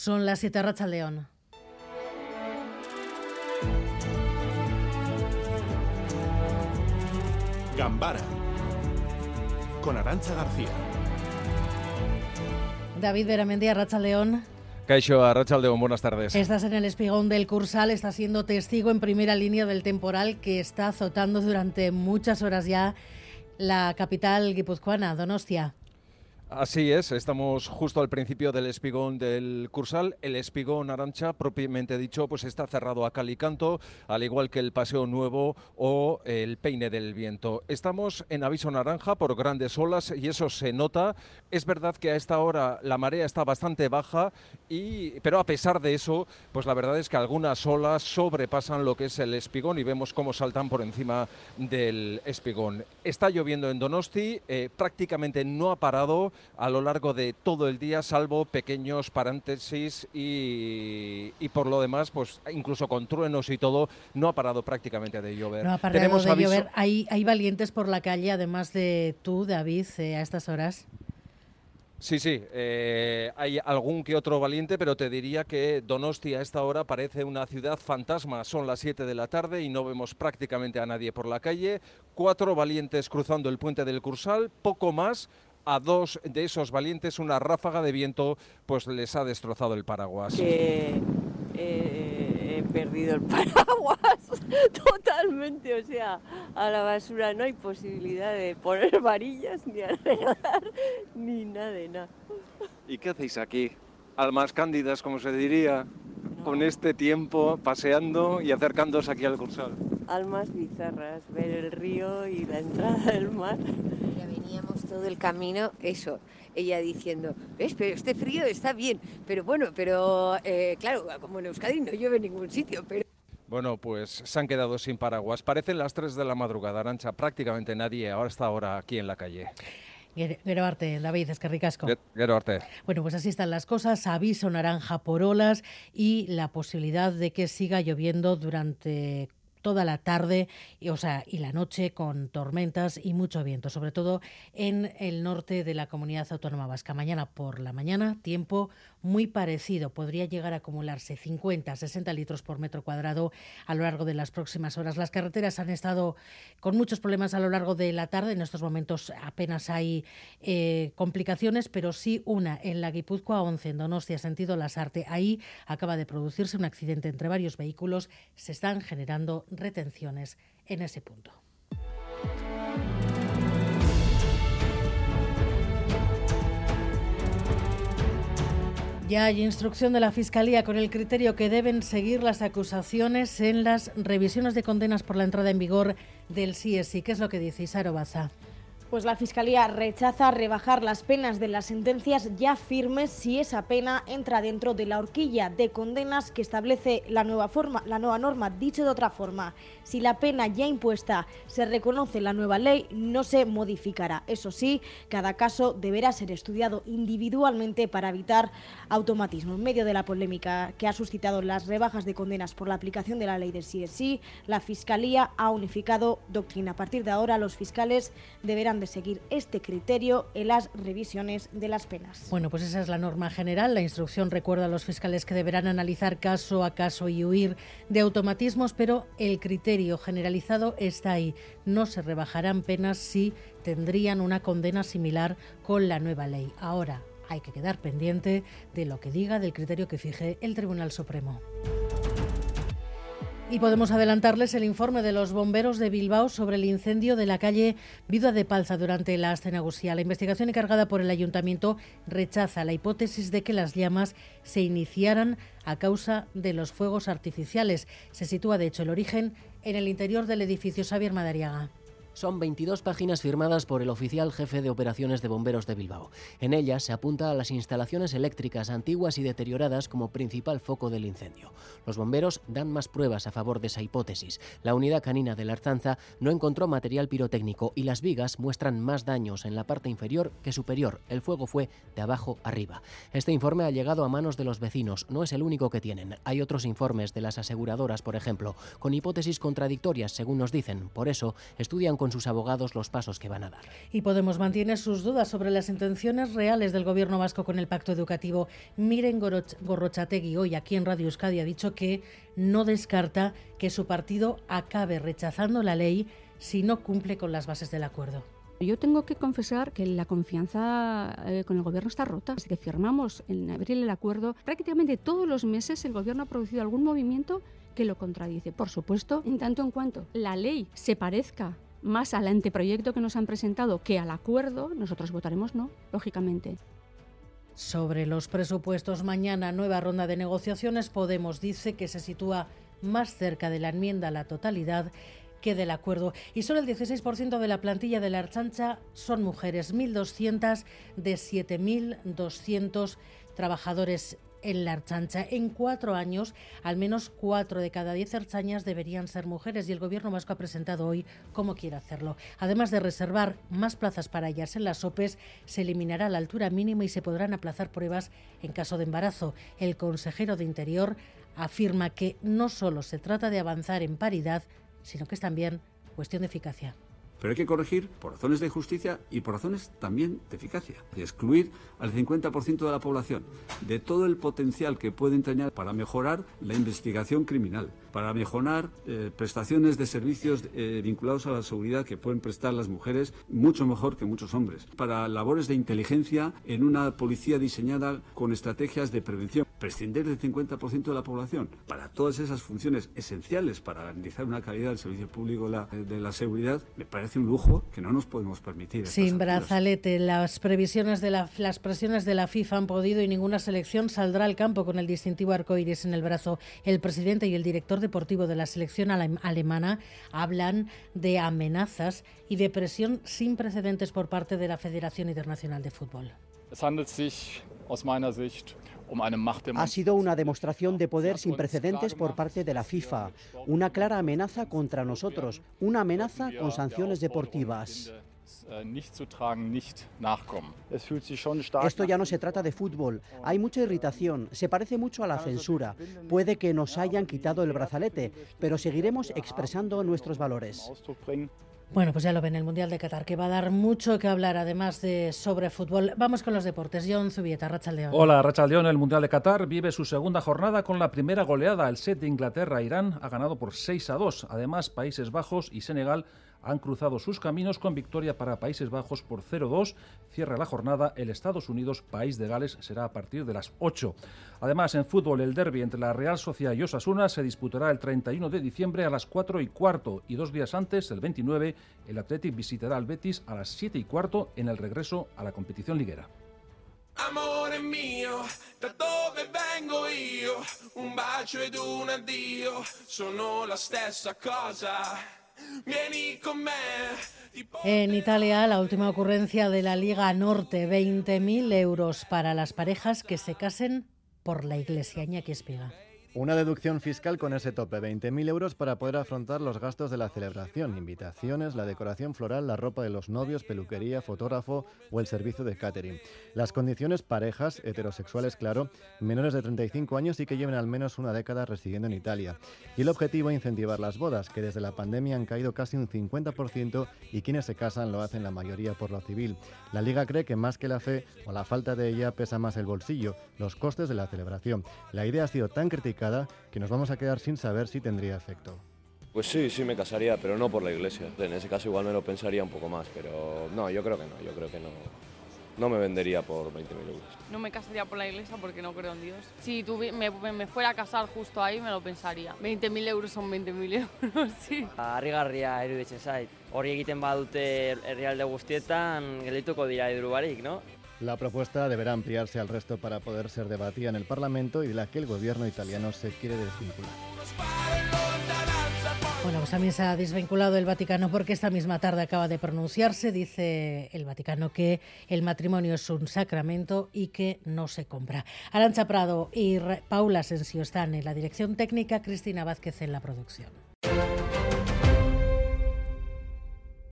Son las 7 Racha León. Gambara con Arancha García. David Beramendi, Racha León. Caixo Arrachaldeón, buenas tardes. Estás en el espigón del Cursal, estás siendo testigo en primera línea del temporal que está azotando durante muchas horas ya la capital guipuzcoana, Donostia. Así es, estamos justo al principio del espigón del Cursal. El espigón Arancha, propiamente dicho, pues está cerrado a cal y canto, al igual que el Paseo Nuevo o el Peine del Viento. Estamos en aviso naranja por grandes olas y eso se nota. Es verdad que a esta hora la marea está bastante baja, y, pero a pesar de eso, pues la verdad es que algunas olas sobrepasan lo que es el espigón y vemos cómo saltan por encima del espigón. Está lloviendo en Donosti, eh, prácticamente no ha parado a lo largo de todo el día, salvo pequeños paréntesis y, y, por lo demás, pues incluso con truenos y todo, no ha parado prácticamente de llover. No ha parado Tenemos de aviso... llover. ¿Hay, ¿Hay, valientes por la calle, además de tú, David, eh, a estas horas? Sí, sí, eh, hay algún que otro valiente, pero te diría que Donosti a esta hora parece una ciudad fantasma. Son las 7 de la tarde y no vemos prácticamente a nadie por la calle. Cuatro valientes cruzando el puente del Cursal, poco más a dos de esos valientes una ráfaga de viento pues les ha destrozado el paraguas. Que eh, he perdido el paraguas totalmente, o sea, a la basura no hay posibilidad de poner varillas ni arreglar ni nada de nada. ¿Y qué hacéis aquí? Almas cándidas, como se diría, no. con este tiempo paseando y acercándose aquí al Cursal. Almas bizarras, ver el río y la entrada del mar todo el camino, eso, ella diciendo, ¿ves? Pero este frío está bien, pero bueno, pero eh, claro, como en Euskadi no llueve en ningún sitio, pero... Bueno, pues se han quedado sin paraguas. Parecen las 3 de la madrugada, Arancha. Prácticamente nadie ahora está ahora aquí en la calle. Gero Arte, David, es que ricasco. Gero Arte. Bueno, pues así están las cosas. Aviso naranja por olas y la posibilidad de que siga lloviendo durante toda la tarde y, o sea, y la noche con tormentas y mucho viento, sobre todo en el norte de la comunidad autónoma vasca. Mañana por la mañana, tiempo muy parecido. Podría llegar a acumularse 50, 60 litros por metro cuadrado a lo largo de las próximas horas. Las carreteras han estado con muchos problemas a lo largo de la tarde. En estos momentos apenas hay eh, complicaciones, pero sí una en la Guipúzcoa 11, en Donostia, sentido Lasarte. Ahí acaba de producirse un accidente entre varios vehículos. Se están generando retenciones en ese punto. Ya hay instrucción de la Fiscalía con el criterio que deben seguir las acusaciones en las revisiones de condenas por la entrada en vigor del CSI. ¿Qué es lo que dice Isaro Baza? Pues la Fiscalía rechaza rebajar las penas de las sentencias ya firmes si esa pena entra dentro de la horquilla de condenas que establece la nueva, forma, la nueva norma. Dicho de otra forma, si la pena ya impuesta se reconoce en la nueva ley, no se modificará. Eso sí, cada caso deberá ser estudiado individualmente para evitar automatismo. En medio de la polémica que ha suscitado las rebajas de condenas por la aplicación de la ley del CSI, la Fiscalía ha unificado doctrina. A partir de ahora, los fiscales deberán de seguir este criterio en las revisiones de las penas. Bueno, pues esa es la norma general. La instrucción recuerda a los fiscales que deberán analizar caso a caso y huir de automatismos, pero el criterio generalizado está ahí. No se rebajarán penas si tendrían una condena similar con la nueva ley. Ahora hay que quedar pendiente de lo que diga del criterio que fije el Tribunal Supremo. Y podemos adelantarles el informe de los bomberos de Bilbao sobre el incendio de la calle Vida de Palza durante la Ascenagusía. La investigación encargada por el ayuntamiento rechaza la hipótesis de que las llamas se iniciaran a causa de los fuegos artificiales. Se sitúa, de hecho, el origen en el interior del edificio Xavier Madariaga. Son 22 páginas firmadas por el oficial jefe de operaciones de bomberos de Bilbao. En ellas se apunta a las instalaciones eléctricas antiguas y deterioradas como principal foco del incendio. Los bomberos dan más pruebas a favor de esa hipótesis. La unidad canina de la Arzanza no encontró material pirotécnico y las vigas muestran más daños en la parte inferior que superior. El fuego fue de abajo arriba. Este informe ha llegado a manos de los vecinos. No es el único que tienen. Hay otros informes de las aseguradoras, por ejemplo, con hipótesis contradictorias, según nos dicen. Por eso, estudian con con sus abogados los pasos que van a dar. Y Podemos mantiene sus dudas sobre las intenciones reales del gobierno vasco con el pacto educativo. Miren Gorrochategui hoy aquí en Radio Euskadi ha dicho que no descarta que su partido acabe rechazando la ley si no cumple con las bases del acuerdo. Yo tengo que confesar que la confianza eh, con el gobierno está rota. Desde que firmamos en abril el acuerdo, prácticamente todos los meses el gobierno ha producido algún movimiento que lo contradice. Por supuesto, en tanto en cuanto la ley se parezca más al anteproyecto que nos han presentado que al acuerdo, nosotros votaremos no, lógicamente. Sobre los presupuestos, mañana nueva ronda de negociaciones. Podemos dice que se sitúa más cerca de la enmienda la totalidad que del acuerdo. Y solo el 16% de la plantilla de la Archancha son mujeres, 1.200 de 7.200 trabajadores en la Archancha. En cuatro años, al menos cuatro de cada diez archañas deberían ser mujeres y el Gobierno vasco ha presentado hoy cómo quiere hacerlo. Además de reservar más plazas para ellas en las OPEs, se eliminará la altura mínima y se podrán aplazar pruebas en caso de embarazo. El consejero de Interior afirma que no solo se trata de avanzar en paridad, sino que es también cuestión de eficacia. Pero hay que corregir por razones de justicia y por razones también de eficacia. Excluir al 50% de la población de todo el potencial que puede entrañar para mejorar la investigación criminal, para mejorar eh, prestaciones de servicios eh, vinculados a la seguridad que pueden prestar las mujeres mucho mejor que muchos hombres, para labores de inteligencia en una policía diseñada con estrategias de prevención, prescindir del 50% de la población para todas esas funciones esenciales para garantizar una calidad del servicio público de la, de la seguridad, me parece un lujo que no nos podemos permitir. Sin brazalete, las previsiones de la, las presiones de la FIFA han podido y ninguna selección saldrá al campo con el distintivo arcoíris en el brazo. El presidente y el director deportivo de la selección alemana hablan de amenazas y de presión sin precedentes por parte de la Federación Internacional de Fútbol. Um ha sido una demostración de poder sin precedentes por parte de la FIFA, una clara amenaza contra nosotros, una amenaza con sanciones deportivas. Äh, Esto ya no se trata de fútbol. Hay mucha irritación. Se parece mucho a la censura. Puede que nos hayan quitado el brazalete, pero seguiremos expresando nuestros valores. Bueno, pues ya lo ven el Mundial de Qatar, que va a dar mucho que hablar, además de sobre fútbol. Vamos con los deportes. John Zubieta, Rachaldeón. Hola, Rachaldeón. El Mundial de Qatar vive su segunda jornada con la primera goleada. El set de Inglaterra-Irán ha ganado por 6 a 2. Además, Países Bajos y Senegal han cruzado sus caminos con victoria para Países Bajos por 0-2. Cierra la jornada el Estados Unidos, País de Gales, será a partir de las 8. Además, en fútbol, el derby entre la Real Sociedad y Osasuna se disputará el 31 de diciembre a las 4 y cuarto y dos días antes, el 29, el Athletic visitará al Betis a las 7 y cuarto en el regreso a la competición liguera. Amore mio, da dove vengo io? Un bacio ed un addio sono la stessa cosa. En Italia, la última ocurrencia de la Liga Norte, 20.000 euros para las parejas que se casen por la iglesia. que Espiga. Una deducción fiscal con ese tope, 20.000 euros para poder afrontar los gastos de la celebración, invitaciones, la decoración floral, la ropa de los novios, peluquería, fotógrafo o el servicio de catering. Las condiciones parejas, heterosexuales claro, menores de 35 años y que lleven al menos una década residiendo en Italia. Y el objetivo, incentivar las bodas, que desde la pandemia han caído casi un 50% y quienes se casan lo hacen la mayoría por lo civil. La Liga cree que más que la fe o la falta de ella pesa más el bolsillo, los costes de la celebración. La idea ha sido tan criticada que nos vamos a quedar sin saber si tendría efecto. Pues sí, sí me casaría, pero no por la iglesia. En ese caso igual me lo pensaría un poco más, pero no, yo creo que no, yo creo que no. No me vendería por 20.000 euros. No me casaría por la iglesia porque no creo en Dios. Si me, me, fuera a casar justo ahí, me lo pensaría. 20.000 euros son 20.000 euros, sí. Arrigarria eruditzen zait. Hori egiten badute herrialde guztietan, geldituko dira iduru barik, no? La propuesta deberá ampliarse al resto para poder ser debatida en el Parlamento y de la que el gobierno italiano se quiere desvincular. Bueno, pues también se ha desvinculado el Vaticano porque esta misma tarde acaba de pronunciarse. Dice el Vaticano que el matrimonio es un sacramento y que no se compra. Arancha Prado y Paula Sensio están en la dirección técnica, Cristina Vázquez en la producción.